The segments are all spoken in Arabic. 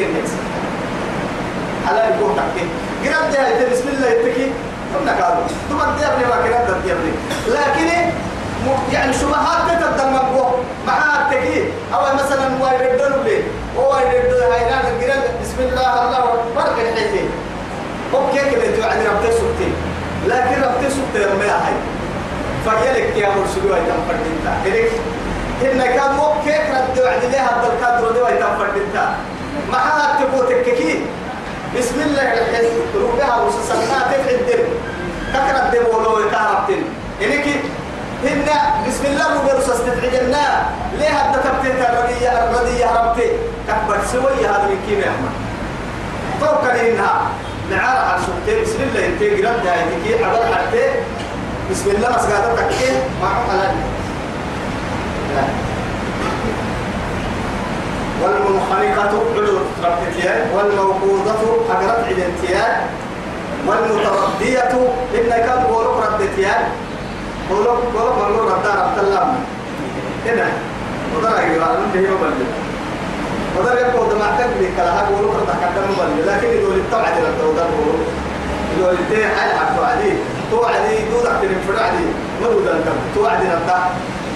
كين نكس على يكون تكين قرب ده بسم الله يتكي. كنا قالوا ثم دي ابني ما كنا دي ابني. لكن يعني شبهات تتبدل مقبوه مع التكي أو مثلا وايد الدنو لي وايد هايلان القرب بسم الله الله أكبر الحين أوكي كده يعني ربتي سكتي لكن ربتي سكتي ما هاي. فيلك يا مرسلوا يتم فردينتا. إليك إن كان أوكي رد وعد ليه هذا الكادر دوا يتم فردينتا؟ حد تبوتك كي. بسم الله الرحيم روحها وسسنا تفعل كثرة الدم ولو يتعرفتن إليك هن بسم الله مبرس استدعينا ليه هذا تبتين الردية الردية ربتي كبر سوي هذا من كيم يا أحمد؟ توكل إنها نعار على سبتين بسم الله ينتهي قرب ده يتكي عبر حتى. بسم الله مسجد تكيه ما حلال والمنخنقة علو ربتيان والموقوضة أقرب عدنتيان والمتردية إن كان بولوك ردتيان بولوك بولوك مرلو ردا ربط اللام هنا. وضر أجيب على من هي مبلل. وضر يبقى دماغ تبلي كلها بولوك ردا كدام مبلل. لكن يدول التوعد ردا وضر بولوك يدول التين حال عفو عليه توعدي دودك تنفر عليه ما دودا لكم توعدي ردا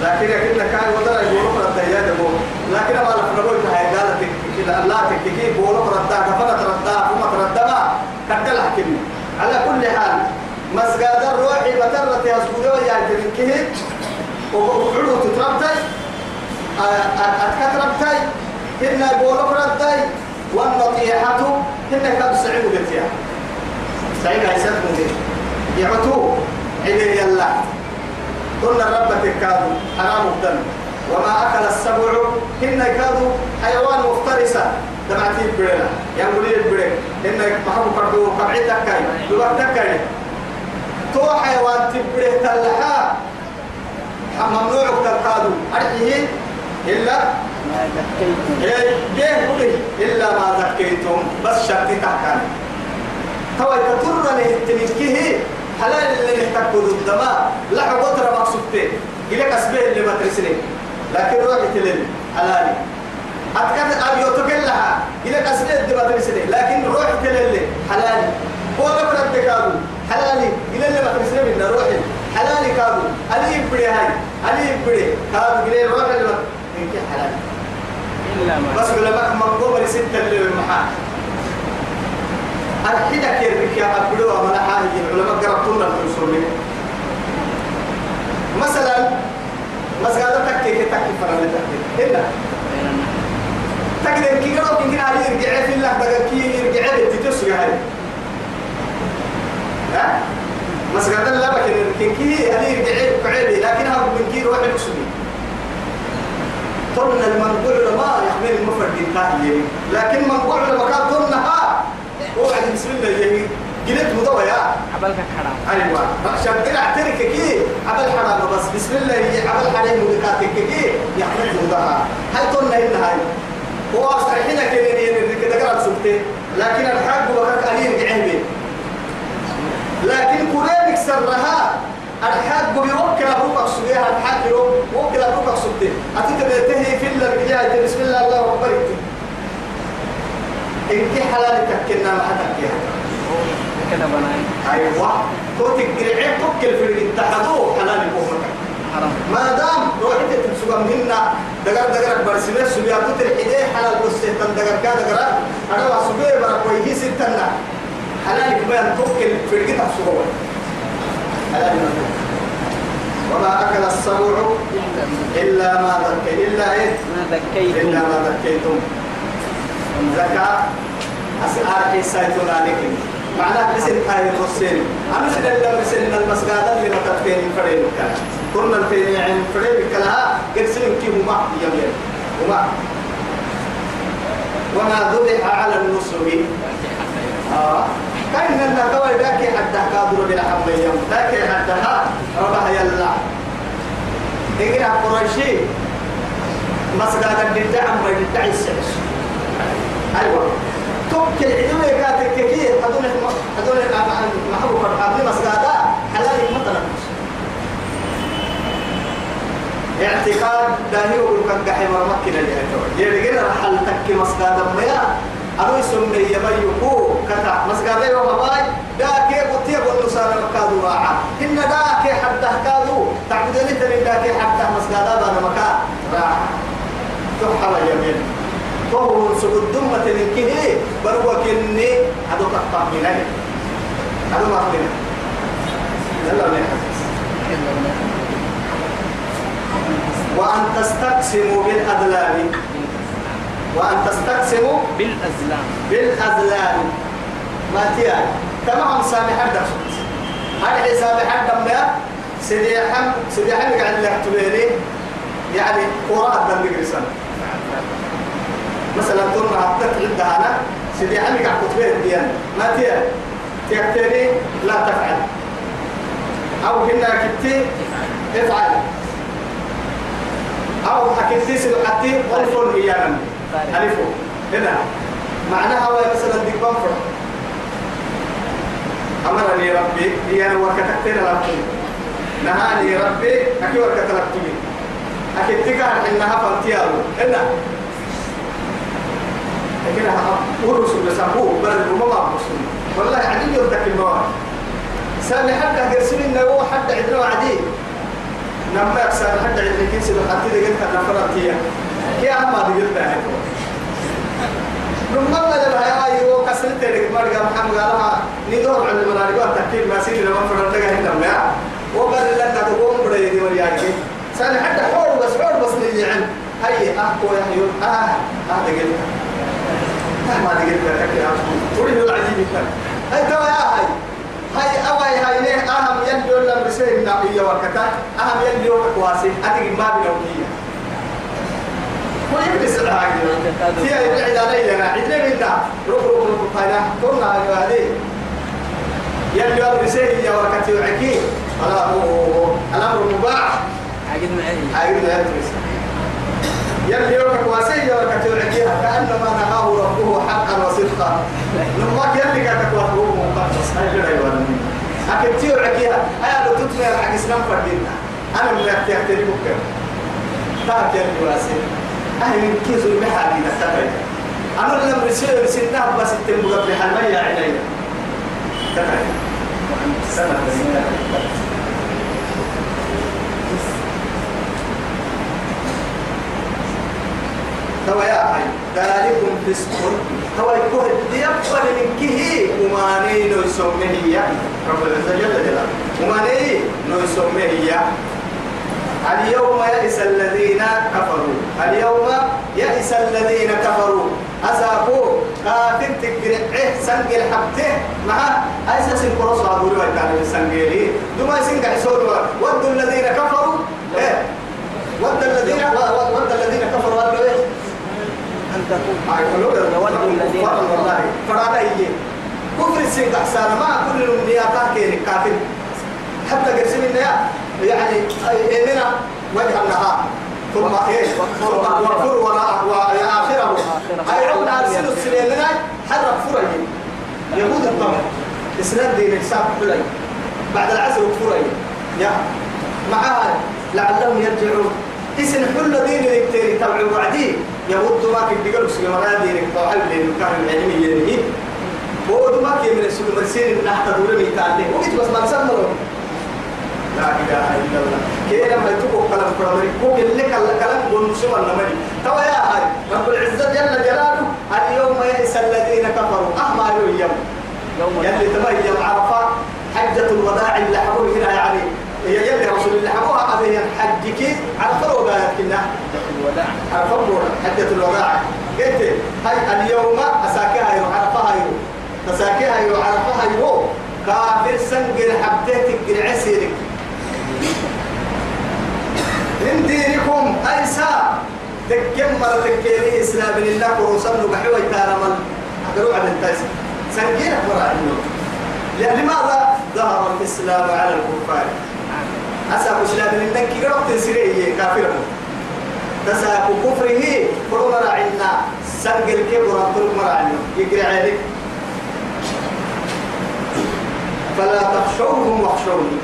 لكن يكن كان وضر يقولوا ردا يا دمو لكن لف نقول هاي قالت كده لا تكتكي بولوك ردا كفلت ردا فما تردا ما كتل حكمي على كل حال مسجد الروحي بترت يا سبوده يا تنكيه وعلو تتربتي أتكتربتي هن بولوك ردي والنطيحة هن كب سعيد قلتيا سعيد عيسى مدير يعطوا عدي يلا. قلنا الرب تكادوا حرام الدم. وما أكل السبع هن كادوا حيوان مفترسة دمعتي برينا يقول لي بريك إن محبو كردو قبعي تكاي. دوبك تكاي. تو حيوان تبريه تلحا. ممنوع تلقادو. أرحيه إلا ما ذكيتم. إيه إلا ما ذكيتم. بس شرطي تحكاني توا تطر له التنكيه حلال اللي نحتكوا الدماء لا عبوتر مقصودتين إليك أسبيه اللي بترسلي لكن روحي تلل حلالي أتكلم أبي يتكلها إليك أسبيه اللي بترسلي لكن روحي تلل حلالي بولك رد كابو. حلالي إلى اللي بترسلي من روحي حلالي كابو. ألي يبري هاي. ألي يبري كابو إلي روحي اللي بترسلي حلالي إلا ما بس لما منقوم لستة اللي المحا الحين كيرك يا أبدو ومن حاجة العلماء قربتونا في السوري مثلا مسجد تكي تكي فرنا تكي. هنا تقدر كي قرب يمكن عليه يرجع في الله دقا كي يرجع بتتسوي هاي. ها؟ مسجد لا بكن يمكن كي عليه يرجع بعيد لكنها من كي روح المسلمين طلنا المنقوع ما يحمل المفرد التالي. لكن منقوع المكان طلنها وعد بسم الله يهي. قلت مضوى يا. حبلك حرام. أيوه. شغل اعترك كي. عبل حرام بس. بسم الله يجي عبل حرام مدكاتك كي. يحمل مضوى هاي طلنا هنا هاي؟ هو حين كده كده قرأت سبته لكن الحق وكاك عليه قعيبه لكن كلامك سرها. الحق بيوكل أبوك أقصدها الحق بيوكل أبوك أقصده أتيت بيتهي في بجاية بسم الله الله أكبر. إنك حلال تكنا ما حتكيها كده بناي أيوة. توتك قرعين توكل في الاتحادو حلال يقومك. حرام. ما دام روحك تبسوغا منا دقر دقر برسمة سبيا تتر حدي حلال بسيطان دقر كا دقر أنا واسبيه برا كويه ستنا حلال كمان توكل في الاتحاد سوغا حلال يقومك وما أكل السبع إلا ما ذكي إلا إيه؟ ما ذكيتم. إلا ما ذكيتم. زكاة. أسعار حسيتون عليكم؟ معناه بسن هاي الرسين أنا سن الله بسن المسجد اللي نتفين فرين كان كنا الفين عن فرين كلها قرسين كي هما يمين هما وما ذبح على النصب آه. كأن لنا كوي ذاك حتى قادر بلا حمل يوم. ذاك حتى ربها يلا. إقرأ قريشي. مسجد الدعم بيدعي السعش أيوه. توكل عدوية كاتك كي هذول هذول محبوب فرحان مسجدا حلال مثلا اعتقاد داهي وقول كان قحي مرمكنا اللي هتوي يرجع رحل تك مسجدا ميا أدو يسمى يبيكو كتا مسجد يوم باي دا كي قطيع والنصارى مكادو راعة إن دا كي حتى كادو. تعبدني تري دا كي حتى مسجد هذا مكان راعة. تحول يمين فهو سجود دمة لكيه بروا كني أدو تقطع مني أدو ما فينا يلا نحن وأن تستقسموا بالأذلام وأن تستقسموا بالأزلام بالأذلام ما تيان تمام سامح حد هذا سامح ما سيدي حم سيدي حم قاعد لك تبيني يعني قراءة دم بقرسان مثلا تقول ما حطيت عندها أنا سيدي حم قاعد تبين ديان ما تيان تكتري لا تفعل. أو هنا كتي افعل. أو حكيتي سبحتي غلف إيانا. ألفه هنا. معناها هو مثلا ديك بنفر أمرني ربي هي أنا وكتكتين لابتني نهاني ربي أكي وكتلبتني أكي تكار إنها فانتيارو. هنا. لكن ورسل بسموه بل وما مسلم. والله عديد يردك المواقف سامي حتى قرسلين نو حتى عدنا وعدي. نما يكسر حتى عدنا كيس حتى دي قلت أنا فرنتيا كي أما دي قلت أنا. نما ما جب هيا أيوة كسر تلك ما رجع محمد قالها ندور على المنارجو التكتير ما سير لما فرنتا جاهين نما. وقال لنا تقوم بدي دي ورياكي. سامي حتى حور بس حور بس نيجي عن هاي أحكو يا حيو آه هذا قلت. ما قلت لك تريد العجيب كان هاي ترى يا هاي هاي أواي هاي نه أهم يلي ولا برسين نبيه وكتا أهم ولا كواسي أتيجي ما بنوكية هو يبدس الحاجة فيها يبعد علي أنا عدنا ده روح روح روح فانا كنا هذه يلي ولا برسين يا وكتا يعكي على الأمر مباح عقد معي عايزنا يدرس يلي يوم كواسي يوم كتوعكيها كأنما نهاه ربه حقا وصدقا. نماك يلي كاتك وحبوه مقدس. هاي غير أيوة أكيد تيوعكيها هاي لو تطلع حق إسلام فردينا. أنا من أحتياجتني بكرة تاك يلي واسي. أهل من كيزو المحاكي نتبعي. أنا لم رسيل رسيلنا بس التنبغى بحلمي يا عيني. تبعي. سنة توا يا حي ذلكم فسق. توا يكون يقبل من وماني نو يسميه يا رب العزة جل جلاله. وماني نو يسميه يا اليوم يئس الذين كفروا. اليوم يئس الذين كفروا. أسافوا كافر تقرع. سنجل حبته مع أيسا سنكروس هذول وكان السنجلي دوما سنجل حسود ودوا الذين كفروا. إيه. ود الذين ود الذين كفروا. قالوا إيه. كفر السنة أحسان ما كل الأمنيات كين كافر حتى قسم يعني إننا وجه النهار ثم إيش وفر وراء وآخره أي ربنا أرسل السنين حرق فرج يهود الطمع إسلام دين حلي بعد العصر فرج يا معها لعلهم يرجعون. اسم حل دين الكتير تبعوا بعدي يهود ما كي بيقولوا سلم ما دينك طاحل لين كان العلم ينهي بود ما كي من السلم مرسين نحت دور ميتان وقت بس ما نسمره لا إله إلا الله. كي لما يتوقع كلام فرامري كوك اللي كلا كلام بنسوا النمري توا يا هاي. رب العزة جل جلاله. اليوم يئس الذين كفروا. أهما يوم يوم يلي تبين عرفة. حجة الوداع اللي حبوه هنا يعني. يلي رسول الله حبوها أبين حجك عرفة كنا الوداع عرفة حجة الوداع قلت هاي اليوم أساكيها يو عرفها يو تساكيها يو عرفها يو كافر سنجر حبتك عسيرك من دينكم أيسا تكم مرة تكيني إسلام لله ورسل بحوي تارمل أقروا على التاس عنه. يعني لماذا ظهر الإسلام على الكفار؟ أسأل إسلام لله كي قرأت تنسيريه كافر تساق كفره فرمر عنا سنجل كبر فرمر عنه يقرأ عليك. فلا تخشوهم واخشوني.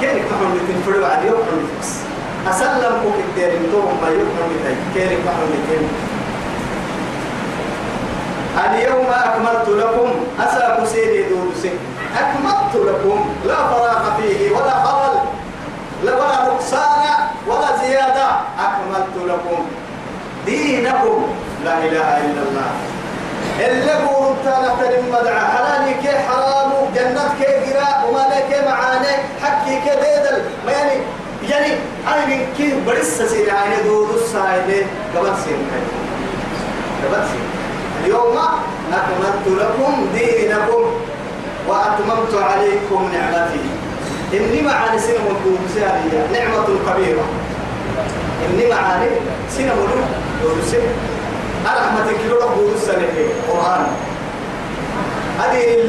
كيف تحمل تنفروا على يوم بس أسلم كوك الدير توم ما يوم بتاعي كيف تحمل تنفروا اليوم أكملت لكم. أساك سيدي دودسي أكملت لكم. لا فراغ فيه ولا خلل. ولا نقصان ولا زيادة. أكملت لكم دينكم. لا إله إلا الله. اللي قولوا تانا مدعى حلالي كي حرام جنة كي قراء وما لك معاني حكي كي ديدل ما يعني؟ يعني أنا من كي برس سير عيني دود السايدة قبل سير قبل سير اليوم أكملت لكم دينكم وأتممت عليكم نعمتي. إني معاني سنة مدود نعمة كبيرة إني معاني سنة مدود سنة أرحمتك لو ربو السنة قرآن هذه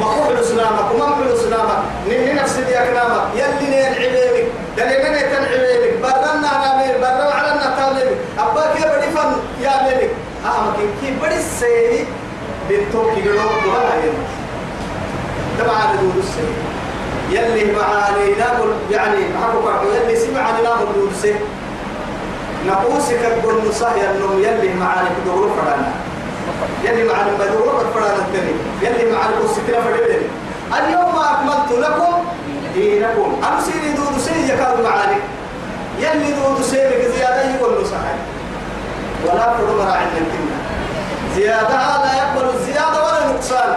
مقوم سلامك وما مقوم سلامك نين نفس دي أكلامك يلي نين عبيبك دليل نين تن عبيبك برنا نامير برنا على النتامير أبا كي بدي فن يا ميبك أهم كي بدي سيري بنتو كي لو دولا هاي تبع دود السنة يلي معاني نقول يعني حقوق يلي نقول دود السنة نقوسك القرن صحيح النوم يلي معاني كدورو فرانا يلي معاني بدورو فرانا التاني يلي معاني قوستنا فدوري اليوم أكملت لكم دينكم. أنا سيري دودو سيري يكاد معاني. يلي دودو سيري زيادة يقول صحيح ولا فرمر عند الكلمة زيادة لا يقبل الزيادة ولا نقصان.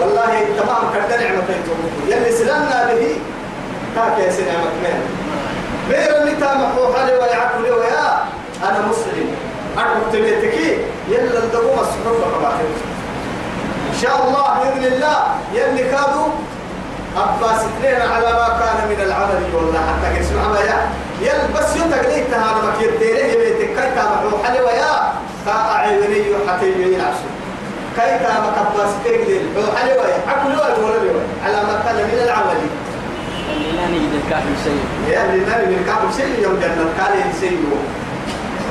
والله تمام كرد نعمتين يلي سلمنا به هكذا سنعمة مهن غير اللي تامحوا حالي ويعقل ويا أنا مسلم. أعرف تبيتكي يلا الدقوم الصحف فقباتي إن شاء الله بإذن الله يلي كادوا أبا سترين على ما كان من العمل والله حتى كيسمع ما يا. يل بس ينتق ليه تهانا مكير تيريه يبيتك كي تامحوا حالي ويا فأعيوني حتى يبين عشو كي أبا سترين ليه حالي ويا عقل ويا على ما كان من العمل. لا نجد الكافر شيء يا اللي نبي من الكافر شيء يوم جنة كان شيء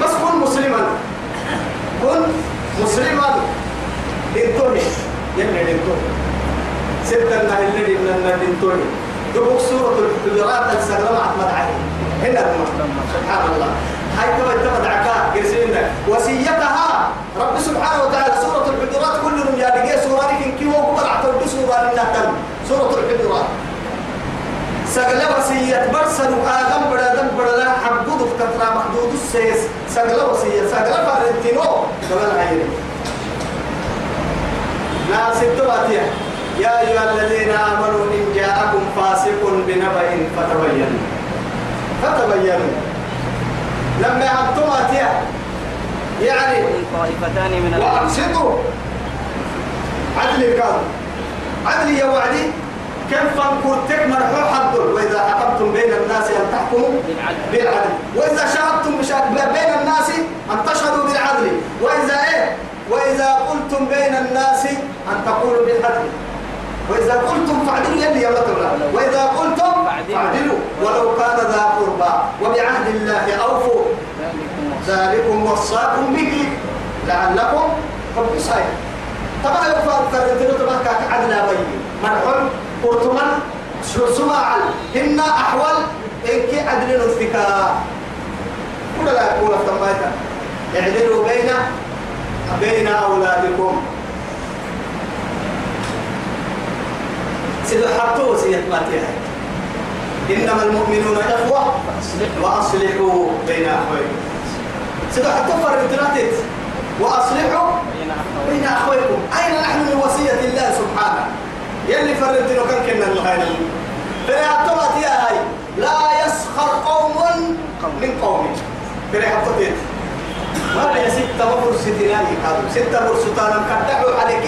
بس كن مسلما. كن مسلما. انتوني يمنع انتوني ستة النهي من النهي انتوني دبوك سورة الحجرات السلام أحمد علي. هنا سبحان الله. هاي تبا تبا دعكا قرسلنا وسيتها رب سبحانه وتعالى سورة الحجرات كلهم يا بقى سورة لكن كيف هو قبل عطوا سورة لنا سورة الحجرات. سقل وسية برسل آدم بدا دم بدا حبود كترا محدود السيس. سقل وسية سقل فارنتينو كمان عيني. ناس التواتية يا أيها الذين آمنوا إن جاءكم فاسق بنبأ فتبينوا. فتبينوا. لما أنتم يعني طائفتان من وأقسطوا عدل كان عدل يا وعدي كم فانكرتك مرحوح الدر وإذا حكمتم بين الناس أن تحكموا بالعدل. وإذا شهدتم بين الناس أن تشهدوا بالعدل. وإذا إيه؟ وإذا قلتم بين الناس أن تقولوا بالعدل. وإذا قلتم فاعدلوا يلي يا وإذا قلتم فاعدلوا. ولو كان ذا قربى. وبعهد الله أوفوا. ذلكم وصاكم به لعلكم تبصرون. طبعا يفعل فرد طبعا كعدنا بين. مرحوم قرطمان سماع إن أحوال إنك عدل نفكا كل لا يقول افتمايتا اعدلوا بين بين أولادكم. سيدو حطوا سيد ماتيها إنما المؤمنون إخوة وأصلحوا بين أخويكم. سيدو حطوا فرد وأصلحوا بين أخويكم. أين نحن من وصية الله سبحانه؟ يلي لو كان كنا الهاي فريحتوات يا هاي. لا يسخر قوم من قوم. فريحتوات ما هي ستة مبرستنا يكادوا ستة برستنا مكدحوا عليك.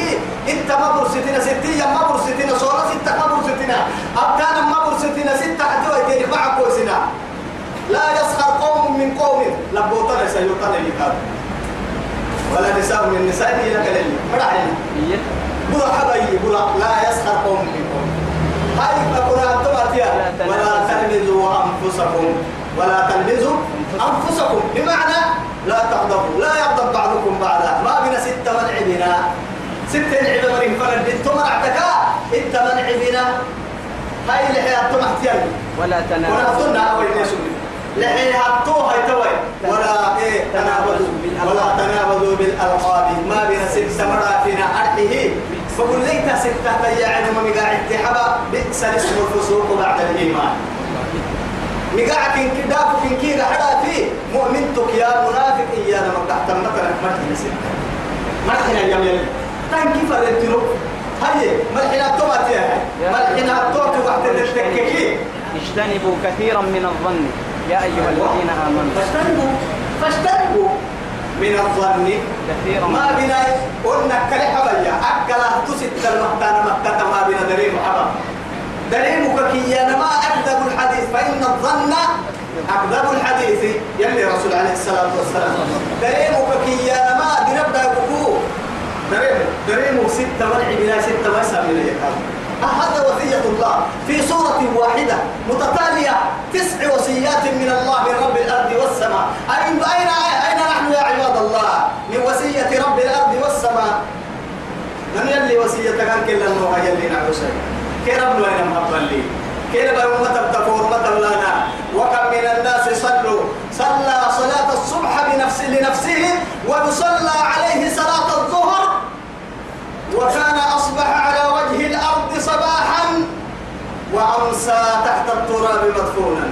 إنت مبرستنا ستية مبرستنا صورة ستة مبرستنا أبتانا مبرستنا ستة. حتى ويتين معك وسنا لا يسخر قوم من قوم لبوتنا سيوتنا يكادوا ولا نساء من النساء إلا كلمة مرحبا إيه؟ برا حبايبي برا لا يسخر قوم من قوم هاي فكنا أنتم ولا تلمزوا. أنفسكم. ولا تلمزوا أنفسكم. بمعنى لا تغضبوا. لا يغضب بعضكم بعضا. ما بنا ستة منع بنا. ستة منع مريم فرد أنتم رعتكا انت منع بنا. هاي اللي هي أنتم احتيال ولا ولا أظن أول نسوي لحي هاتوها يتوي ولا إيه تنابذوا ولا تنابذوا بالألقاب. ما بين ستة مراتنا أرحيه فقل ليت ستة تياعن ومقاعد تحبا بئس الاسم الفسوق بعد الإيمان. مقاعد إن كدافك إن كيدا حدا فيه مؤمنتك يا منافق. إيانا من تحت مثلا مرحنا ستة. مرحنا يا يلي. تان كيف رنتلو هاي مرحنا توما تيها مرحنا توما وقت التككي اجتنبوا كثيرا من الظن. يا أيها الذين آمنوا. فاجتنبوا فاجتنبوا. من الظن. كثيرا. ما بنا قلنا كل حبايا أكل تسد المختان مكة. ما بنا دليل حبا دليل كيانا ما أكذب الحديث فإن الظن أكذب الحديث. يلي رسول عليه الصلاة والسلام. دليل كيانا ما بنبدأ بقوة. دريم دريم ستة منع بلا ستة ما يسمى هذا وصية الله في سورة واحدة متتالية تسع وصيات من الله من رب الأرض والسماء. أين أين أين نحن يا عباد الله؟ من وصية رب الأرض والسماء. من يلي وصية كان كلا النوع يلي نعم شيء؟ كي رب وين محبا لي كي رب أمة بتكور أمة لنا وكم من الناس صلوا صلى صلاة الصبح بنفس لنفسه ويصلى عليه صلاة الظهر. وكان أصبح على وجه صباحا وأمسى تحت التراب مدفونا.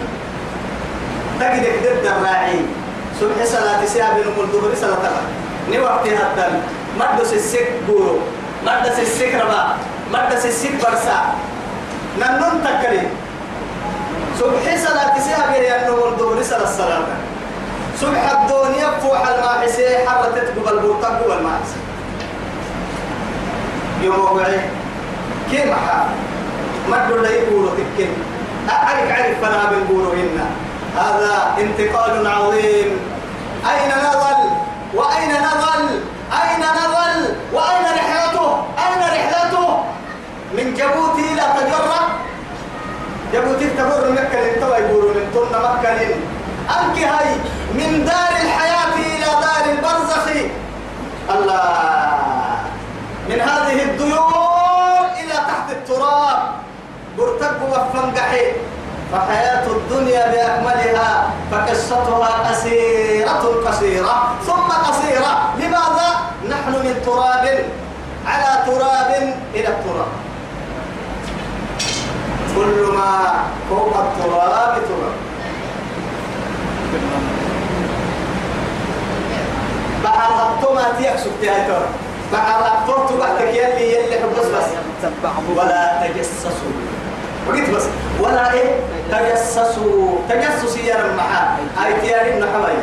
تجدك ضد الراعي صبح صلاة سياب من الظهر صلاة نوقتي حتى مدس السك بورو. مدس السك ربا. مدس السك برسا. ننن تكلي. صبح صلاة سياب من الظهر صلاة الصلاة صبح الدنيا فوح الماحسي حرتت قبل بورتك قبل الماحسي يوم وعي كيف حال؟ مدو لا يقولوا تكن. أعرف عرف فنا بالقولوا هنا. هذا انتقال عظيم. أين نظل؟ وأين نظل؟ أين نظل؟ وأين رحلته؟ أين رحلته؟ من جبوتي إلى تجرة. جبوتي تمر مكة لنتوى يقولوا من تن مكة أنك هاي من دار الحياة إلى دار البرزخ. الله من هذه الديور إلى تحت التراب برتق وفنقحي فحياة الدنيا بأكملها فقصتها قصيرة قصيرة ثم قصيرة. لماذا؟ نحن من تراب على تراب إلى التراب. كل ما فوق التراب تراب. بعد الطمع تيكسب تهاي تراب بعد الطمع بعدك يلي يلي بس بس. ولا تجسسوا. وقلت بس ولا إيه؟ تجسسوا تجسس يا رمحا هاي تياري النحوي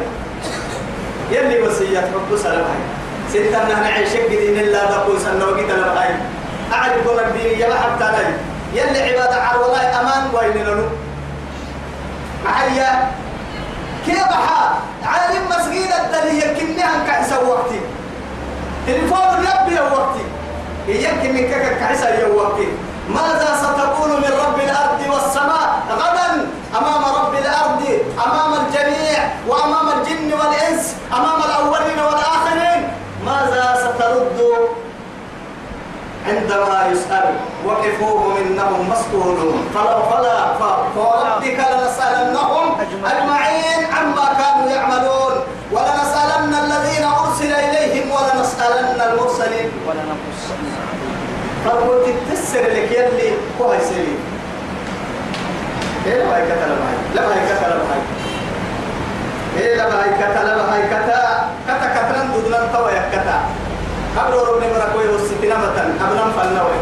يلي وصية حب سلام هاي ستة نحن عيشك دين الله بقول سنة وقيت لما هاي أعرفكم الدين يا حتى لي يلي عبادة عر والله أمان وين نلو معايا كيف حال عالم مسجد الدليل كنها كعسا وقتي. تليفون يبي يا وقتي يمكن من يا وقتي ماذا ستقول من رب الأرض والسماء؟ غدا أمام رب الأرض أمام الجميع وأمام الجن والإنس أمام الأولين والآخرين. ماذا سترد عندما يسأل؟ وقفوهم إنهم مسؤولون. فلا فلا فوربك لنسألنهم أجمعين عما كانوا يعملون. ولنسألن الذين أرسل إليهم ولنسألن المرسلين. ولا نقص فقلت تتسر لك يلي كوهي سليم إيه لما هي كتا لما هي لما هي كتا لما هي إيه لما هي كتا لما هي كتا. كتا كتران دودنا توا يا كتا. قبل ربنا مركوي والستين متن أبنام فلنوي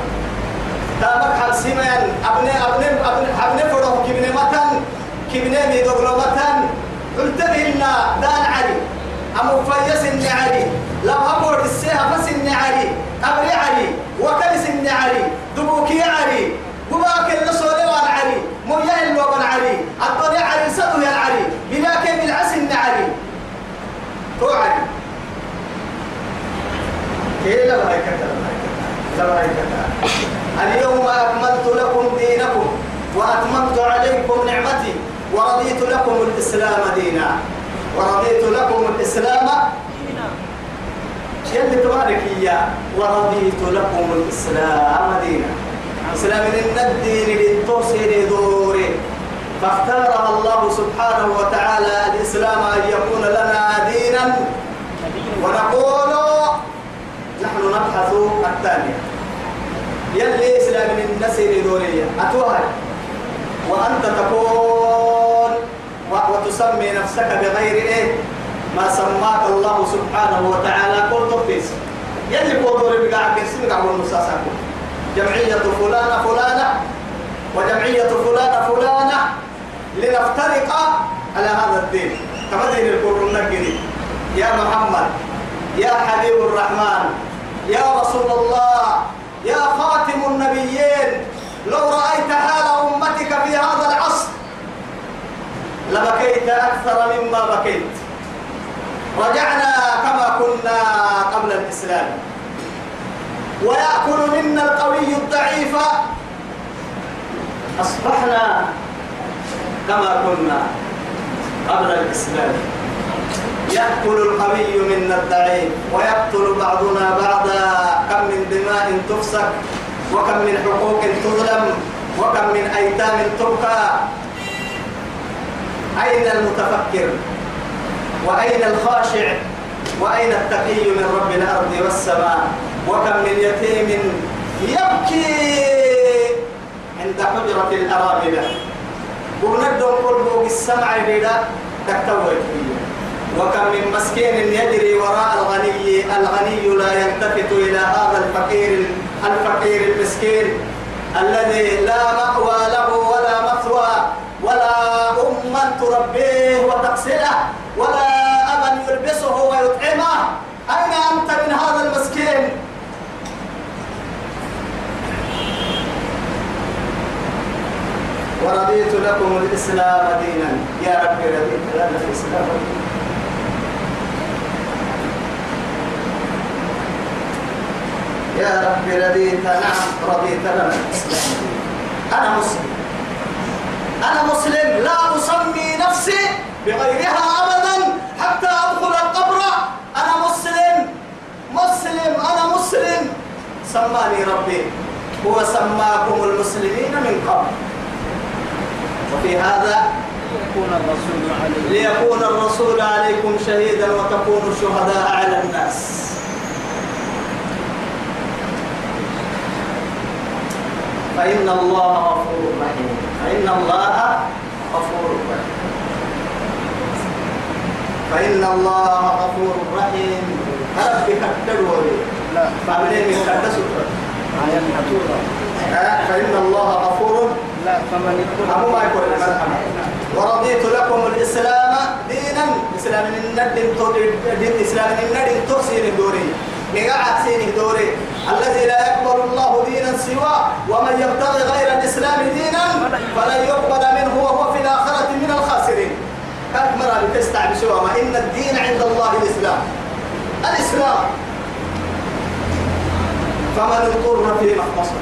تابك حال سيمان أبني أبني أبني أبني فرو كبني متن. كبني ميدوغلو متن. قلت لنا دان علي. أمو فيس النعري لو أبور السيها فس النعري أبري علي. وكلس النعري دبوكي علي قباك النصولي والعلي مويا اللوبن علي الضريع علي سدو يا العلي بلا كيف العس النعري تو علي. كي لا باي كتر لا باي كتر اليوم أكملت لكم دينكم وأتممت عليكم نعمتي ورضيت لكم الإسلام دينا. ورضيت لكم الإسلام يلي تبارك إياه ورضيت لكم الإسلام دينا. إسلام من الدين للتوصيل دوري. فاختارها الله سبحانه وتعالى الإسلام أن يكون لنا دينا. ونقول نحن نبحث الثانية. يلي إسلام من النسل دورية أتوهر وأنت تكون وتسمي نفسك بغير إيه؟ ما سماك الله سبحانه وتعالى كل تقيس يلي قدور بقاع كنسي بقاع والمساساكم جمعية فلانة فلانة وجمعية فلانة فلانة لنفترق على هذا الدين. كما دين القرآن النجري يا محمد يا حبيب الرحمن يا رسول الله يا خاتم النبيين لو رأيت حال أمتك في هذا العصر لبكيت أكثر مما بكيت. رجعنا كما كنا قبل الإسلام. ويأكل منا القوي الضعيف. أصبحنا كما كنا قبل الإسلام. يأكل القوي منا الضعيف ويقتل بعضنا بعضا. كم من دماء تفسك وكم من حقوق تظلم وكم من أيتام تبكى أين المتفكر؟ وأين الخاشع؟ وأين التقي من رب الأرض والسماء؟ وكم من يتيم يبكي عند حجرة الأراملة وبندهم قلبه بالسمع بلا تكتوى وكم من مسكين يجري وراء الغني الغني لا يلتفت إلى هذا الفقير الفقير المسكين الذي لا مأوى له ولا مثوى. ولا أما تربيه وتغسله ولا أبا يلبسه ويطعمه. أين أنت من هذا المسكين؟ ورضيت لكم الإسلام دينا. يا رب رضيت لنا الإسلام دينا. يا رب رضيت نعم رضيت لنا الإسلام أنا مسلم. أنا مسلم لا أسمي نفسي بغيرها أبدا حتى أدخل القبر. أنا مسلم مسلم أنا مسلم. سماني ربي هو سماكم المسلمين من قبل. وفي هذا يكون الرسول عليه ليكون الرسول عليكم شهيدا وتكونوا شهداء على الناس. فإن الله غفور رحيم. فإن الله غفور رحيم. فإن الله غفور رحيم. ربي كتر ولي. لا. فعملين من كتر سكر فإن الله غفور. لا فمن يكون أبو ما يقول ورضيت لكم الإسلام دينا. إسلام الندين دين إسلام دوري نقع سين دوري. الذي لا يقبل الله دينا سواه ومن يبتغي غير الإسلام دينا فلن يقبل منه وهو في الآخرة من الخاسرين. كانت مرة بتستعب سوى ما إن الدين عند الله الإسلام. الإسلام. فمن اضطر في مخمصة.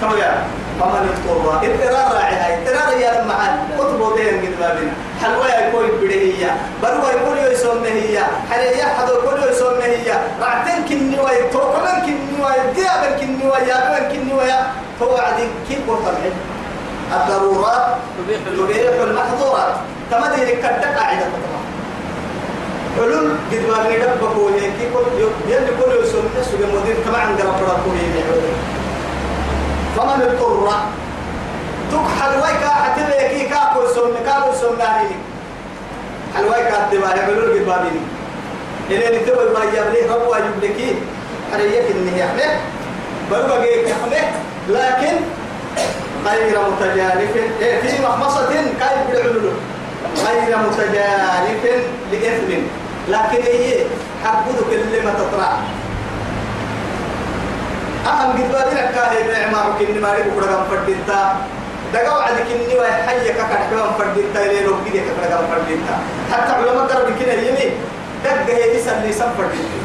كما يعني فمن اضطر. اضطرار راعي هاي. اضطرار يا لما اطبو دين قد بابنا حلوة يكون بدهية بلوة يكون يسمى هي حليا حدو يكون يسمى هي رعتين كني ويا توكلن كني ويا ديابن كني ويا بن كني ويا توعد كيف قلت الضرورات تبيح المحظورات. تمدي لك قاعدة حلول قد ما ندبك وهيك كل يلي كل يسمى سوق المدير كما عند ربنا كل فمن اضطر تك حلويك حتبه كاكو سمي كاكو سمي حلويك حتبه يعملون قد بابين إلى نتبه ما يبليه ربوا يبلكي حريك إنه يحمل بلغة يحمل لكن غير متجانف إيه في مخمصة كيف بالعلو غير متجانف لإثم. لكن حبودك اللي ما تطرع أهم قد بادي لك هاي بعمار كني ما ريبو كرغم دقا وعدك إني كرغم فردينتا إلي لو كده كرغم فردينتا حتى علماء قرب كنا يمي دقا هي إسان لي سم فردينتا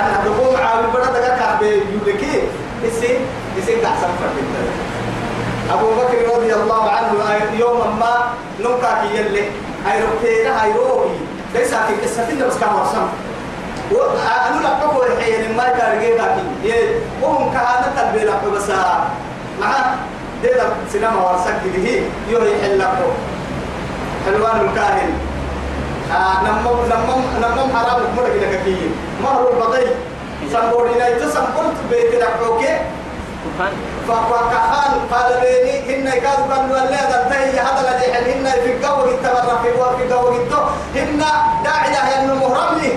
أنا تقوم عاوي بنا دقا كعبي يولكي إسي إسي كحسن فرد أبو بكر رضي الله عنه يوما ما نوكا كي يلي هاي روكينا هاي روحي. ليس في قصة بس كان ورسم وأنا لك بقول الحين ما كارجي كاكي وهم كهانة تلبي لك بس مع ديدا سينما ورسك به يوهي حلقه. حلوان الكاهن. آه نمم نمم نمم حرام مرق لك كي مهر البطي سنبوري لا يتسنبورت بيت لحوكي. فكان قال بيني هن كادوا كانوا لا تنتهي هذا الذي هن في الجو التبرع في الجو في الجو الجو هن داعية هن مهرم لي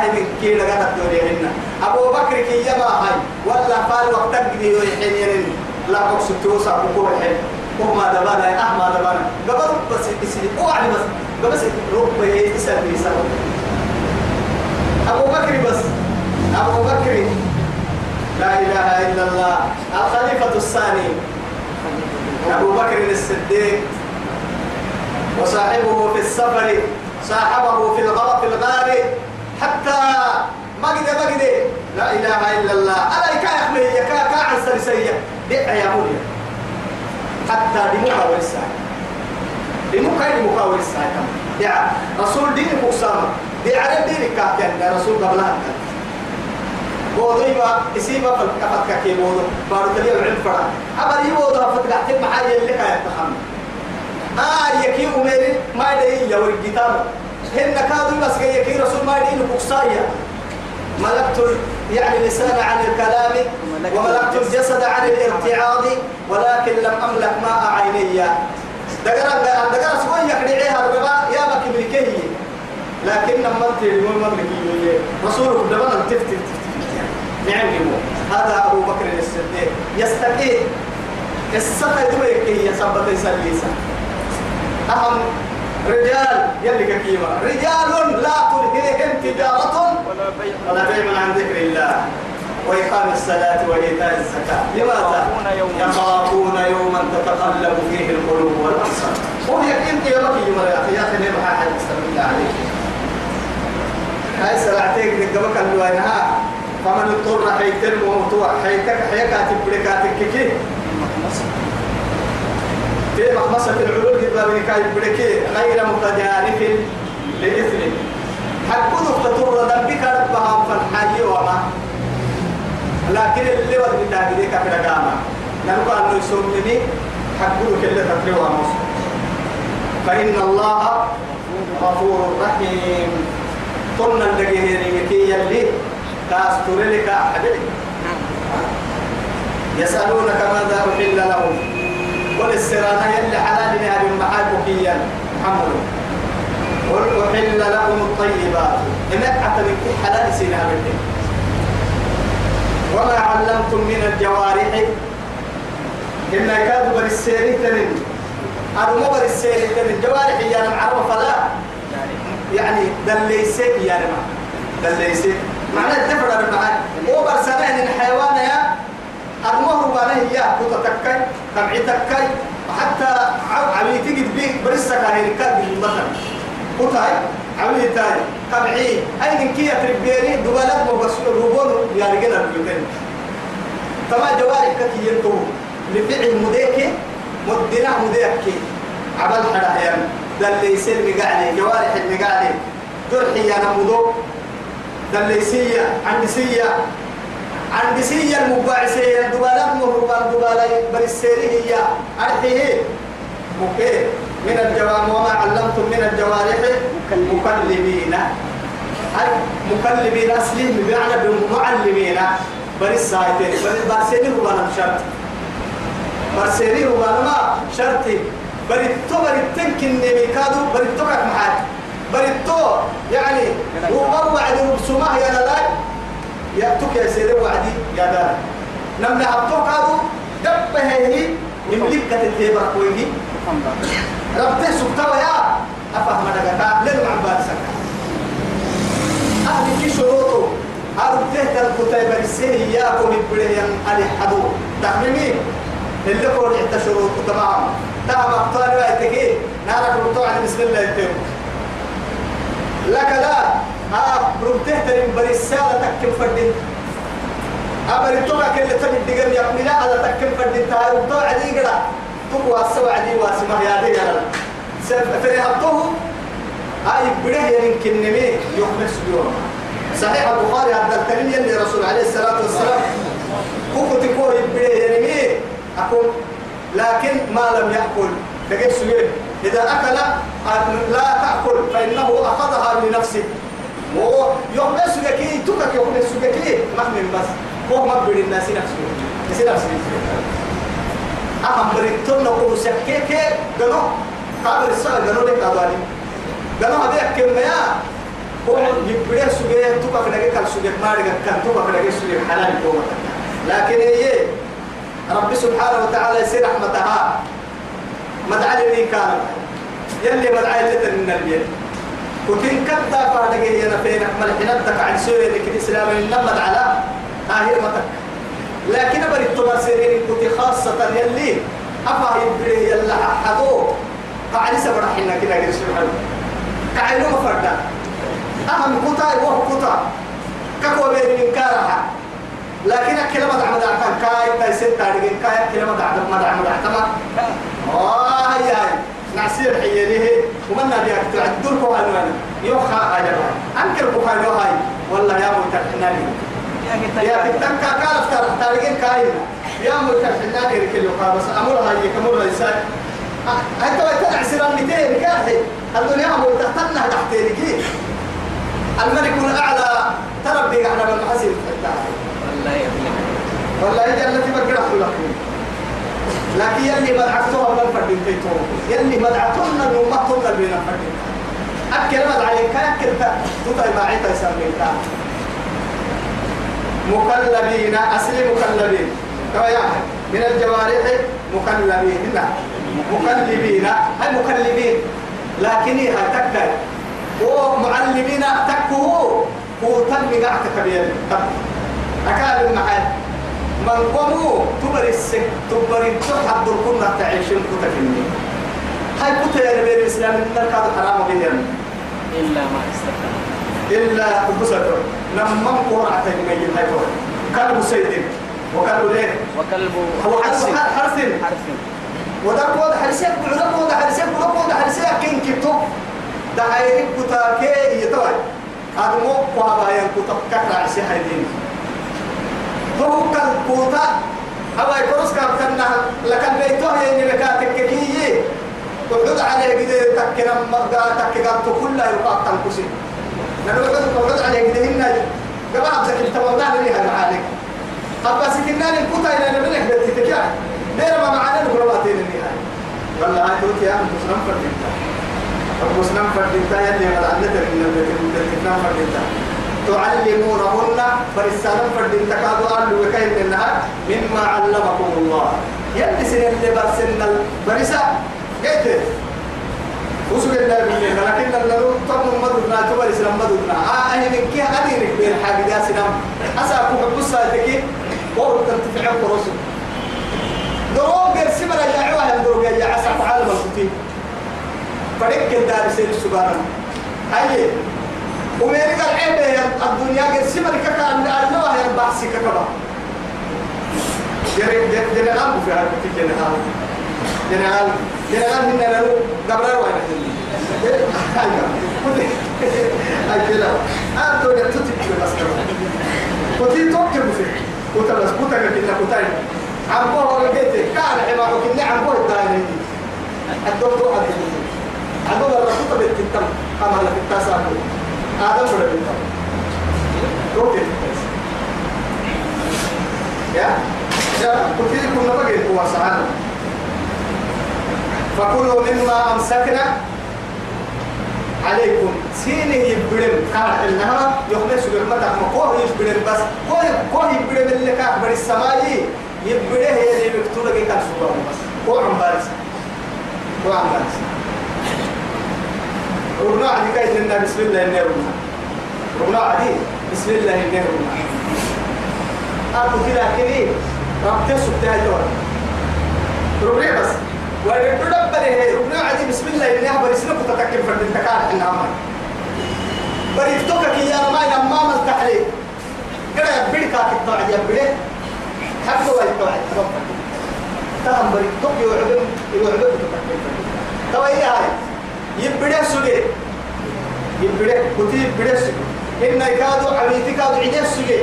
أي من كي لقنا الدنيا هن أبو بكر كي يما هاي ولا قال وقتك دي ويحين لا أقصد توسع بقوة الحين. وما دبانا أحمى دبانا. قبل بس يسير أوعى بس. بس رب يسأل يسأل. أبو بكر بس. أبو بكر. لا إله إلا الله. الخليفة الثاني. أبو بكر الصديق. وصاحبه في السفر. صاحبه في الغار في الغار حتى مجد مجد. لا إله إلا الله. ألا كا يحمي كا كا عن سرسية دع يا مولي. حتى دموع ورسالة دموع دموع ورسالة دع رسول دين مقسامة دع على دين كاتن رسول قبلها بوضيبا اسيبا فالكفت كي بوضو. بارو تليا بعد فرع أبا يبوضو فتقعت معايا اللي كان يتخمم آه يكي أميري ما يدعي يا ورقتام هن كادوا بس يكي رسول ما يدعي بقصايا ملكت يعني اللسان عن الكلام وملكت الجسد. عن الارتعاض ولكن لم أملك ماء عيني. دقرا دقرا سوي يقرعيها الربا يا بك ملكيه لكن لما أنت المملكي رسولك دبنا تفتر تفتر نعم هذا أبو بكر الصديق. يستقي السنة دمرك هي سبت سليسة. أهم رجال يلي كيما رجال لا تلهيهم تجارة. ولا بيع. عن ذكر الله. وإقام الصلاة وإيتاء الزكاة. لماذا؟ يخافون يوما. تتقلب فيه القلوب والأبصار. وهي أنت يا بكي يا أخي يا أخي ليه حاجة؟ استغفر عليك. هاي سرعتك نقبك اللوينها فمن اضطر حيتر موتوع حيتك حيكاتب بركاتك كي في مخمصة العلول قد بنكاي بركي غير متجانف لإثم حق نقطة ذنبك ربها فالحاجي وما؟ لكن اللي ود بتاع بديك في رقامة نلقى أنه يسمني حق كل تطلع مصر فإن الله غفور رحيم. قلنا اللي كي يلي كاستور لك أحد يسألونك ماذا أحل لهم؟ قل السرانة يلي حلال لها بمحاك كيا محمد. قل أحل لكم الطيبات. إنك أعتبر حلال سينا بالله وما علمتم من الجوارح. إن كادوا بالسيري تنين. أنا مو بالسيري تنين. جوارح يا معروف لا. يعني دليسك يا رما دليسك معنى الدفر هو برسنة إن الحيوان يا المهر وأنا هي كنت تكاي تبعي تكاي حتى عمي تجد بيه برسك هاي الكاد المثل كنت هاي عمي تاي تبعي أي من كي تربيني دبلات مو بس روبون يا رجال البيتين تما جوارك كي ينتو لفعل مديك مدنا مديك. هيام. ده اللي يصير مقالي جوارح المقالي درحي أنا مدو اللي يسيا عندي سيا. عندي سيا المباعسية الدبالة مهربان دبالة برسيري هي. أرحيه مكي من الجوام وما علمتم من الجوارح؟ مكلمين مكلمين أصلي؟ بمعنى بمعلمين برس سايتين برسيري هو أنا شرط برسيري هو أنا ما شرطي بريتو بريتن كني ميكادو بريتو كك معاك بريتو يعني هو وعد سماه يا لا يأتوك يا سيدي وعدي يا دار. نمنا هبتوك هذا دب هي يملك كتلتي بركويه ربته سبتوا يا أفهم أنا لن عم بارسك أهل كي شروطه أرده الكتاب السنة إياكم البريان علي حدو. تحميمين اللي قول حتى شروط تمام. تمام أقطار لا يتكي نارك رطوع بسم الله يتكي لك لا. ها برمته ترين برسالة تكم فردين. أمر التوقع كل تبي دقم يقمنا على تكم فردين. تهاي وطوع عدي قدا تقوى السبع دي واسمه يا دي قدا فريهبته هاي بره يمكن نمي يخمس سبيون صحيح البخاري عبد الكريم يلي رسول عليه الصلاة والسلام كوكو تكوه بره يرمي أقول لكن ما لم يأكل. تجد سبيل إذا أكل لا تأكل فإنه أخذها لنفسه. ويخمس سبيكي تكك يخمس سبيكي مهمن بس هو مقبل الناس نفسه نسي نفسه أهم بريتون نقول سكيكي قنو قابل السنة قنو لك أدواني قالوا هذا كم يا هو يبدأ سجى تبقى في نجك السجى ما رجع كان في نجك السجى حلال يوم لكن هي رب سبحانه وتعالى كان يلي مدعى لتن من البيت وكن كتا فانك هي نفين أحمل حنبتك عن سوية لك الإسلام إنما مدعى آهر متك. لكن بريد تبصرين كنت خاصة يلي أفا يبدأ يلا حدو فعلي سبرا حنا كده قرش كعينو مفردا أهم كتا وهو كتا ككو بين من كارها. لكن كلمة دعم دعم كاي كاي ست تارجين كاي كلمة دعم دعم دعم تمام. آه هاي. نعسير حياليه ومن نبي أكتر. كو هاي يوخا هاي أنكر كو هاي هاي. والله يا متحناني يا كتن كاكالف تارجين كاي يا متحناني ركلو بس أمر هاي كمر هاي ساي. أنت وتدع سيران متين كاحي الدنيا هو تحتنا تحتينك الملك الأعلى. تربي على المحاسن. والله يفلح والله جنة بقرة لك. لكن يلي مدعتها ولا الفردين تيتو يلي مدعتنا نومتنا بين الفردين أكل مدعى عليك أكل تطي ما عيتا يسميك مكلبين أصل مكلبين. كما يعني من الجوارح مكلبين. هنا. مكلبين. هاي مكلبين. لكن هي تكل ومعلمين تكه هو تنمي قاعدة كبير أكاد المحل. من قوموا تبر السك تبر تحد الكنا تعيشين كتكني هاي كتا يا نبي الإسلام إن كاد حرام بينهم إلا ما استكان إلا بسطر نمم قرعة الميت هاي هو كلب سيد وكلب ليه وكلب هو حرس حرس حرس وده قود حرسيك بعرق قود حرسيك حرسيك كين كتو ده هاي كتا كي يتوي هذا مو قوة باين كتا كتا عسي هاي دين كوتا أو يكروس كان كنا لكن بيتوه يعني بكاتك كي وحد عليه كده تكنا مرقا تكنا كل يبقى تنكسي لأنه وحد وحد عليه كده هنا قبل زكي تمامنا لي عليك أبا سكنا الكوتا إلى نبلك بتتكلم دير ما معنا نقول ما تين النهاية والله هاي يا مسلم فردينتا مسلم فردينتا يلي قد عندك من التكلم فردينتا تعلمونهن فرسالة فردينتا كادوا قالوا وكاين النهار مما علمكم الله. يلي سن اللي برسلنا البرسة قلت الله بالله لكن لو طب مدنا تبرس لما مدنا أنا من كي أديرك بين حاجة دا سنام أسأكو بقصة تكي وهو تنتفع برسل دروب يرسم رجعوها الدروب يا عسى تعالى مكتي فريق الدار سير السبارة هاي. وميرك العيب يا الدنيا يرسم لك كان الله يا بحسي كبا جري جري جري في هذا الكتير جري جنرال جنرال من نلو قبر واحد أي كلا أنتو جتوتي بس كنتي توكل في كنت بس كنت كنا كنت عم بوه لقيت كان عبارة كنا عم بوه الدائرة الدكتور عبد عدو الرسول بالتتم كما لك التاسع آدم ولا بالتم توكل يا يا كنتي كنا بقيت هو سعادة فكلوا مما أمسكنا عليكم. سيني يبرم كار إنها يخلص برمتا مكوه يبرم بس. كوه كوه يبرم اللي كان بر السماء. يبره هي اللي مكتوبة كان سبحان بس. كوه عم بارس كوه عم بارس ربنا عدي كاي لنا بسم الله ربنا ربنا عدي بسم الله ربنا أبو كده كده ربنا سبتها يوم ربنا بس. ربنا هي ربنا عدي بسم الله إنه برسنا كتتكلم فرد التكال إنها ما. بريفتوك كي يا ما ينما من تحليل كده يبدك التوعد يبدك حقه التوعد تهم بريفتوك يوعدم يوعدم تو هي هاي؟ يبدك سجى يبدك كتير يبدك سجى إن كادوا عبيتك كادوا عيدك سجى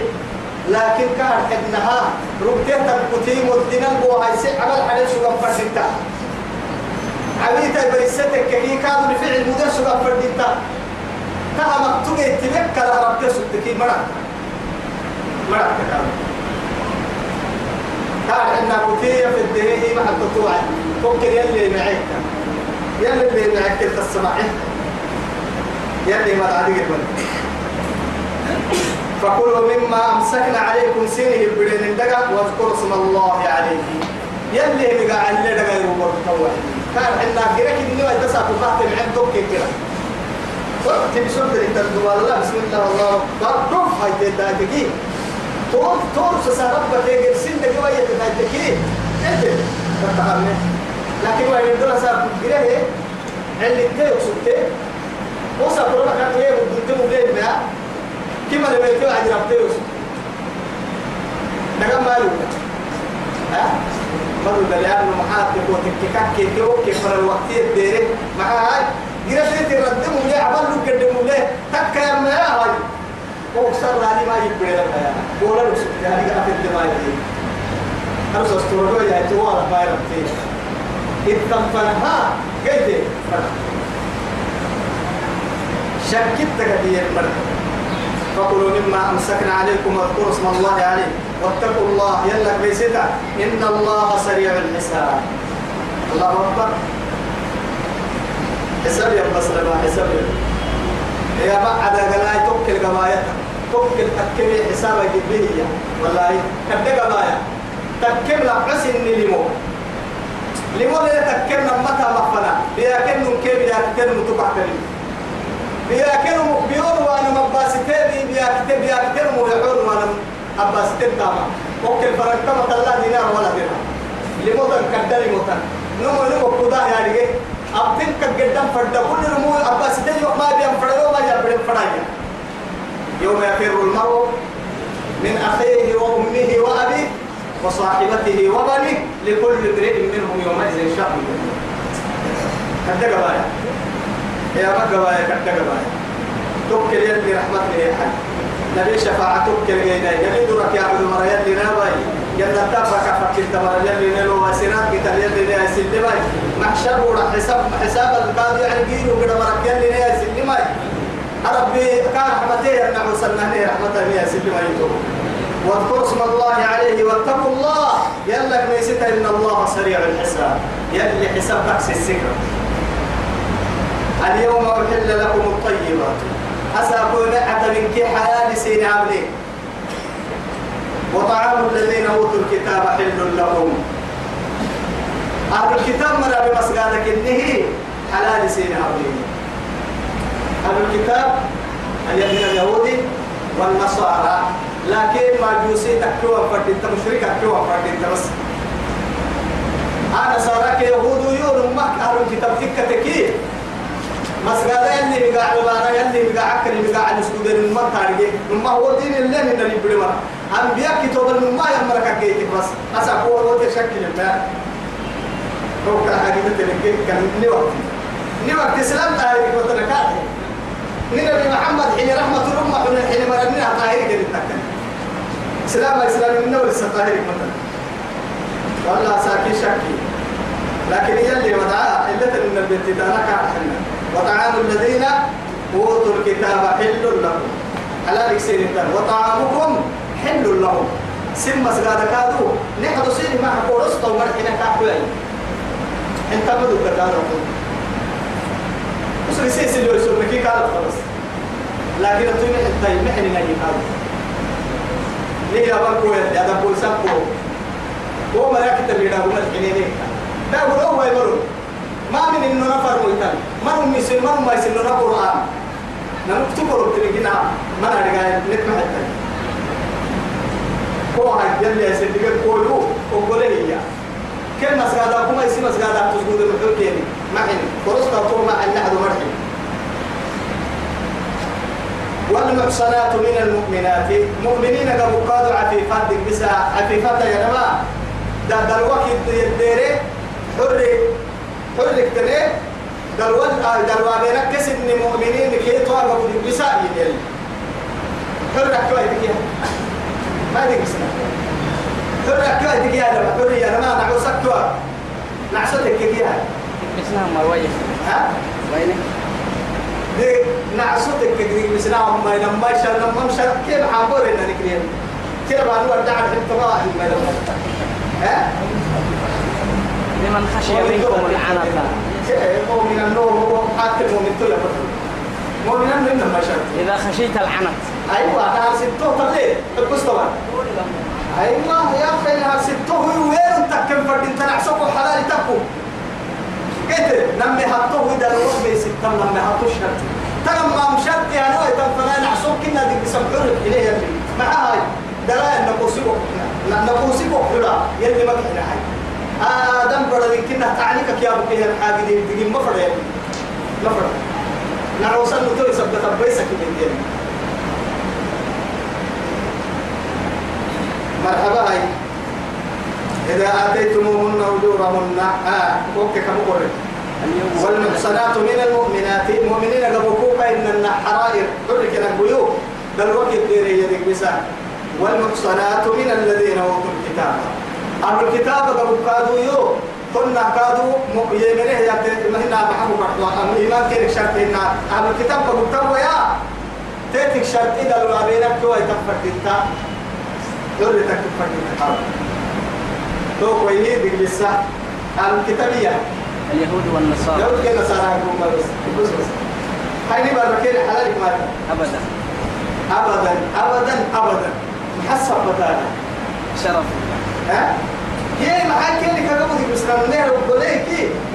لكن كان حدنها ربته تنقتي مدنا بوهاي سي عمل حدث شو فرسنتا عبيتا بريستك كي كانوا بفعل مدرس شو فرسنتا تها مكتوب اتبك كلا ربته سبتكي مرا مرا كلام كان عندنا كتير في الدنيا ما حد تطوع ممكن يلي معك يلي اللي معك تسمعه يلي ما تعدي فكلوا مما أمسكنا عليكم سنه البرين الدقا واذكروا اسم الله عليه. يلي بقى اللي دقا يروبر تطوع كان عندنا قرأك إنه يتسع في بعض العين دوك كده وقت بسرد التردو الله بسم الله الله أكبر دوف هاي تدادكي تور تور سسارب بتيجي سن دقا يتدادكي انت تتعامل لكن وين يدرس قرأه اللي تيو سبته وصل كورونا كان إيه ودنتم ليه بقى. كما لما يتوى عند ربطي يوسف نقام مالو ها؟ مرو دليان ومحاك وتككك كيكي وكي فر الوقت الديري. مع هاي جرسي تردموا ليه؟ عملوا قدموا ليه؟ تكا يا ما هاي. وكسر لاني ما يبقى لك يا بولا لك سبتاني قافل دماء يدي أرسل استورو يا توارا ما يربطي إذ تنفنها قيدي شكت تقدير مرة فكلوا مما أمسكنا عليكم واذكروا اسم الله عليه. واتقوا الله. يلا بيسيتا إن الله سريع الحساب. الله أكبر. حساب يا بس لما حساب. يا بعد قلاي توكل قبايا توكل تكمي حسابك به والله كد قبايا تكمل لعس إني لا تكمل متى مفنا بيأكل كيف بيأكل متبع كريم بيأكلوا بيون وأنا مباستين بيأكل بيأكل ويحون وأنا مباستين تاما وكل فرق كما تلا دينار ولا درهم. لموتن كدري موتن نمو نمو كدا يا رجع أبتين كجدام فردا كل نمو أباستين يوم ما بيام فردا ما جاب فرايا يوم يفر المرء من أخيه وأمه وأبيه. وصاحبته وبنيه لكل امرئ منهم يومئذ شأن كذا قبايا يا رب قبايا كذا قبايا توكل يلي رحمة لي حد نبي شفاعة توكل جينا يلي درك يا عبد المرا يلي نابي. يلا تبرك فكر تمر يلي نلو وسنات كتر يلي نيا سلمي محشر ولا حساب حساب القاضي عن جيل وقد مرك يلي نيا سلمي ربي كان رحمته أن وصلنا رحمته نيا سلمي واذكروا اسم الله عليه واتقوا الله. يلا كنيسة إن الله سريع الحساب. يلي حساب تحسي السكر. اليوم أحل لكم الطيبات. أسأكون من كي حلال سين عبلي وطعام الذين أوتوا الكتاب حل لهم. أهل الكتاب مرة بمسقالك إنه حلال سين عبلي أهل الكتاب الذين اليهودي والنصارى. لكن ما جوسي تكتوى فرد انت مشرك تكتوى فرد انت بس. أنا صارك يهود يور مك أهل الكتاب تكتكي مسجد يلي بقى عبارة يلي بقى عكر بقى على سكود الماء تارجع الماء هو دين اللي من اللي بدما أنبياء كتب الماء يمرك كيت بس. أسأقول هو تشكل الماء هو كحديث تلقي كان نوقت. نوقت إسلام تاريخ وتركات نبي محمد حين رحمة الأمة حين مرنها طاهر كده تكن إسلام إسلام من نور السطاهر مثلا. والله ساكي شكي لكن يلي ودعاء إلا من البيت دارك حنا وطعام الذين أوتوا الكتاب حل لهم. على لكسين وطعامكم حل لهم. سم مسجد كادو. نحن سيني ما حكو رسطة ومرحنا كاحوي انت بدو كدارو وصل يسيس اللي يسوي كي قال خلاص لكن أتوني حتى يمحن نجي هذا. ليه بكو يا ده بول سبكو هو ما يكتب تبي ده هو الحنين ده هو هو إنه نفر ميتان ما له كل مسجد مسجد تسجد المحل ما حين فرصة ما أن نحن مرحي. والمحصنات من المؤمنات. مؤمنين قبل قادوا عفيفات بس عفيفات يا جماعة. ده ده الوقت يديري حر حر كتير دلوال دلوا بينك كسب مؤمنين كي تو قبل بس يديري. حر كوي دقيقة ما دقيقة حر كوي دقيقة لما حر يا جماعة. نعوسك تو نعسوتك كيكيها اسمها مروية. ها؟ وينك؟ دي كيكيها بس نعم ما لما شر لما شر كيف عبور إن نكريم كيف أنا ودع الحتة ما لما ها؟ لمن خشي منكم العنة مؤمن النور هو حاكم مؤمن تلا مؤمن النور لما شر إذا خشيت العنت أيوة أنا ستة طلع تبص طبعا أيوة يا أخي أنا هو وين؟ تكم فرد أنت نعسوك حلال تكو كده نمي هاتوه إذا الوقت بيستم نمي هاتوش شرط ترى ما مشت يا نوي تنفنا نعسوك كنا دي بسمعور إليه يلي مع هاي دلا نقوسيبو نقوسيبو حلا يلي ما كنا هاي آدم بدل كنا تعنيك يا أبو كيه الحاجة دي دي ما فرد يلي ما فرد نعوسن نتوي سبت بيسك من دي مرحبا هاي. إذا آتيتموهن أجورهن آه أوكي كم قرر والمحصنات من المؤمنات المؤمنين قبوكوك إن الحرائر حرك البيوت بل وقت ديري يدك بسان. والمحصنات من الذين أوتوا الكتاب. أهل الكتاب قبوكادو يو كنا كادو يمنه يا مهنا محمد مرحبا إيمان كيرك شرطنا أهل الكتاب قبوكادو يا. تيتك شرط إذا لو أبينك كوا يتفرد إنت. دول تكفرد انت تو كويني بالبسة الكتابية اليهود والنصارى. لو كان صار يكون بس بس بس. هاي نبى المكان حلالك ما أبدا. أبدا أبدا أبدا. محسب بتاعنا. شرف. ها؟ هي معاك اللي كانوا بدك بس لما نهر وقوليك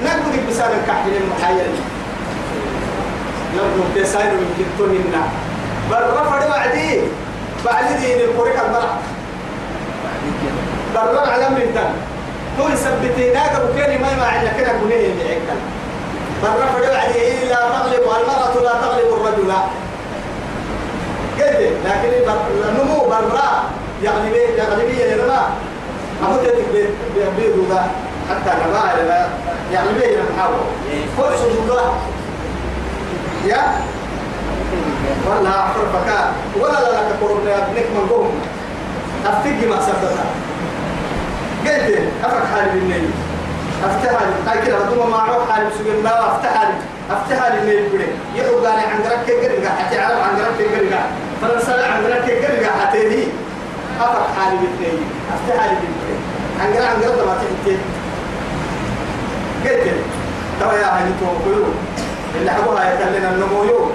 نقول لك بس أنا كحل المحيل لو كنت ساير يمكن تهنا بل رفع وعدي بعد دين القرية المرأة. برر على من تان تو يثبتينا قبل كان ما ما عندنا كده كليه يدعيك برر فدوا عليه لا تغلب المرأة لا تغلب الرجل. قد لكن النمو برا يعني بيه يغلبية يا جماعة. أبو تيتك بيدو ده. حتى نباع يعني بيه نحاول فرص الله يا؟ أحرف فكان ولا لا لك قرب ابنك من قوم. أفتقي ما سبتها قلت أفك حالي بالنيل أفتح لي هاي كده بدو ما أعرف حالي بسوق ما أفتح لي أفتح لي النيل بدي يحب قال عند رك كرجع حتى عرب عند رك كرجع فرنسا عند رك كرجع حتى دي أفك حالي بالنيل أفتح لي بالنيل عند رك عند رك ما تحكي قلت ترى يا هاي توقيو اللي حبوها يكلنا النمويو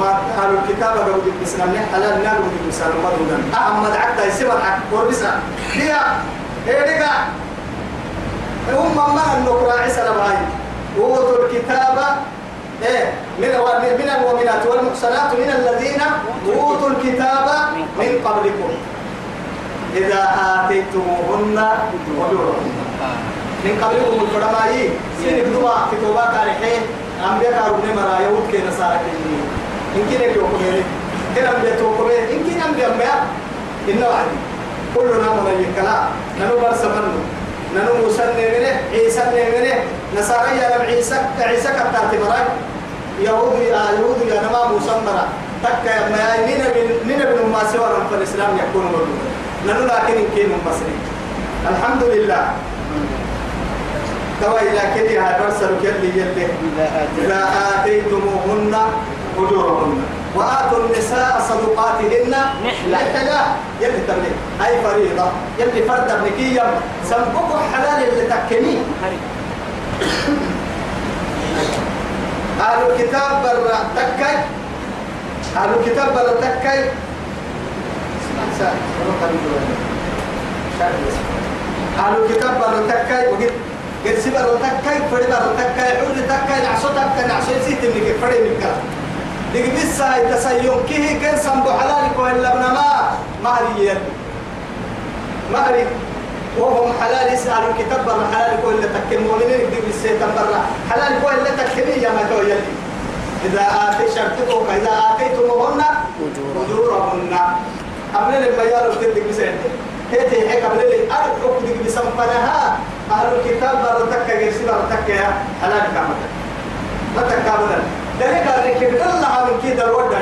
ما أهل الكتاب قالوا دي بسنا. حلال؟ نار ودي بسنا. مدونا أحمد عكتا يسيبر حق قربسا هي هي دقا هم ما النقرا عيسى لبهاي أوتوا الكتاب إيه من من المؤمنات والمحصنات من الذين أوتوا الكتاب من قبلكم. إذا آتيتموهن أجورهن من قبلكم الفرمائي سين بدوا في توبة تاريخين أنبياء كاربون مرا يهود كي نصارى كي إنكي نبي وكمي كنا توكمي إنكي أنبياء أنبياء إنه عادي كلنا من الكلام ننو برسمنو ننو موسى نمنه عيسى نمنه نصارى يا رب عيسى عيسى كتات مراي يهود يا يهود يا نما موسى مرا تك يا ما بن نينا بن ما سوى رب الإسلام يكون مرد ننو لكن من مصري. الحمد لله. كما إلى كده هاي برسل كل يلي. إذا آتيتموهن أجورهن. وآتوا النساء صدقاتهن. نحلة. يلي تبني. هاي فريضة. يلي فرد ابنكية سنبوك حلال اللي تكني أهل الكتاب برا تكي أهل الكتاب برا تكي أهل الكتاب برا تكي وقد قد سبر تكاي فرد بر تكاي عود تكاي نعسو تكاي نعسو يسيت منك فرد منك. ديك بسا يتسيون كيه كن سنبو حلالك وإلا ابن ما ما هري يد ما هري وهم حلال يسألوا الكتاب بر حلالك وإلا تكي المؤمنين ديك بسا يتنبر حلالك وإلا تكي يا ما تو يلي إذا آتي شرطكم إذا آتيتموهن أجورهن. قبل لما يالو تدق بسنة هيتي هيك قبل لي أرقك دق بسنفنها أهل الكتاب بردك جرسي بردك يا حلال كامل ما تكابنا ده قال لك الله عن كده الوضع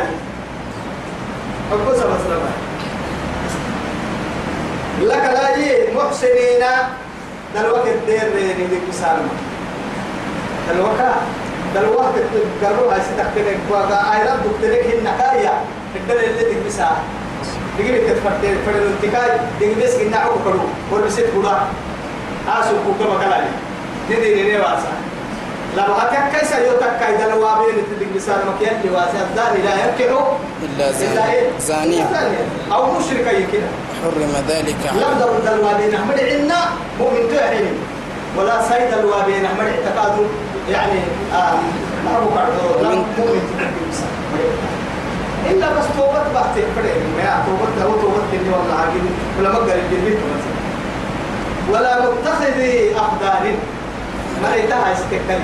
أقول سبحان الله لك لا يي محسنين دلوقت دير ريني بسالم دلوقت دلوقت قالوا هاي ستكتنك وقا ايرا دكتنك النكايا الدل اللي دك بسا دقيقة تتفتر فرد الانتكاي دقيقة بس قلنا عقو كرو وربسيت قدا آسو كوكا مكالي دي دي دي واسا لا بحكا كيسا يوتك كاي دلوابين تدك بسا مكيان لواسا الزاني لا يركعو إلا زانية. زانية. أو مشركة يكنا حرم ذلك. على لفظ الوابين أحمد عنا مؤمن تحرم ولا سيد الوابين أحمد اعتقاد يعني آه مؤمن إلا بس توبة بحث فريق ما توبة هو توبة اللي والله عاقل. ولا قال الجبيت ولا متخذ أخدان. ما يتها استكتل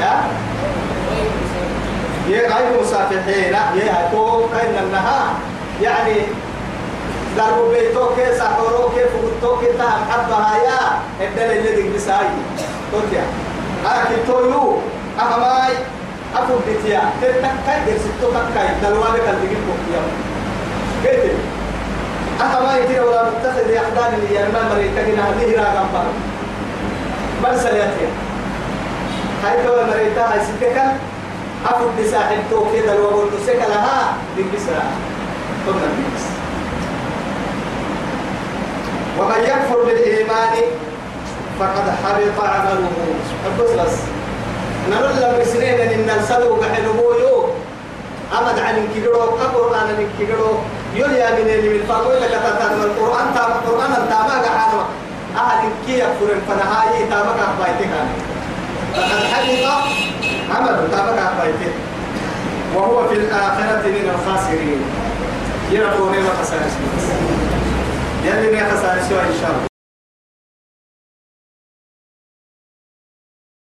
ها يا غير مسافحين يا تو كأن النهار يعني قالوا بيتو كي سحورو كي فقطو كي تهم حبها يا الدل اللي دي بساي قلت يا لكن تويو أهماي أفو بيتيا تتكاي دي ستو تكاي دلوالي كان دي جيبو يا كيف أهماي تيرا ولا متخذ أحدان اللي يرمى مريتك هذه راقم بار بل سلياتيا هاي تو مريتا هاي ستكا أفو بساحل تو كي دلوالي نسكا لها بسرا تمنا بيس. ومن يكفر بالإيمان فقد حبط عمله. بس بس لهم سنين إن السلو بحلمو أمد عن كيرو القرآن من كيرو يليا من اللي من فاقول لك تتعلم القرآن تام القرآن قحانو أهل كي يكفر فنهاي تاما قحبايتك فقد حبط عمله تاما قحبايتك وهو في الآخرة من الخاسرين. يرقوني وخسارة. يلي ما خسارة إن شاء الله.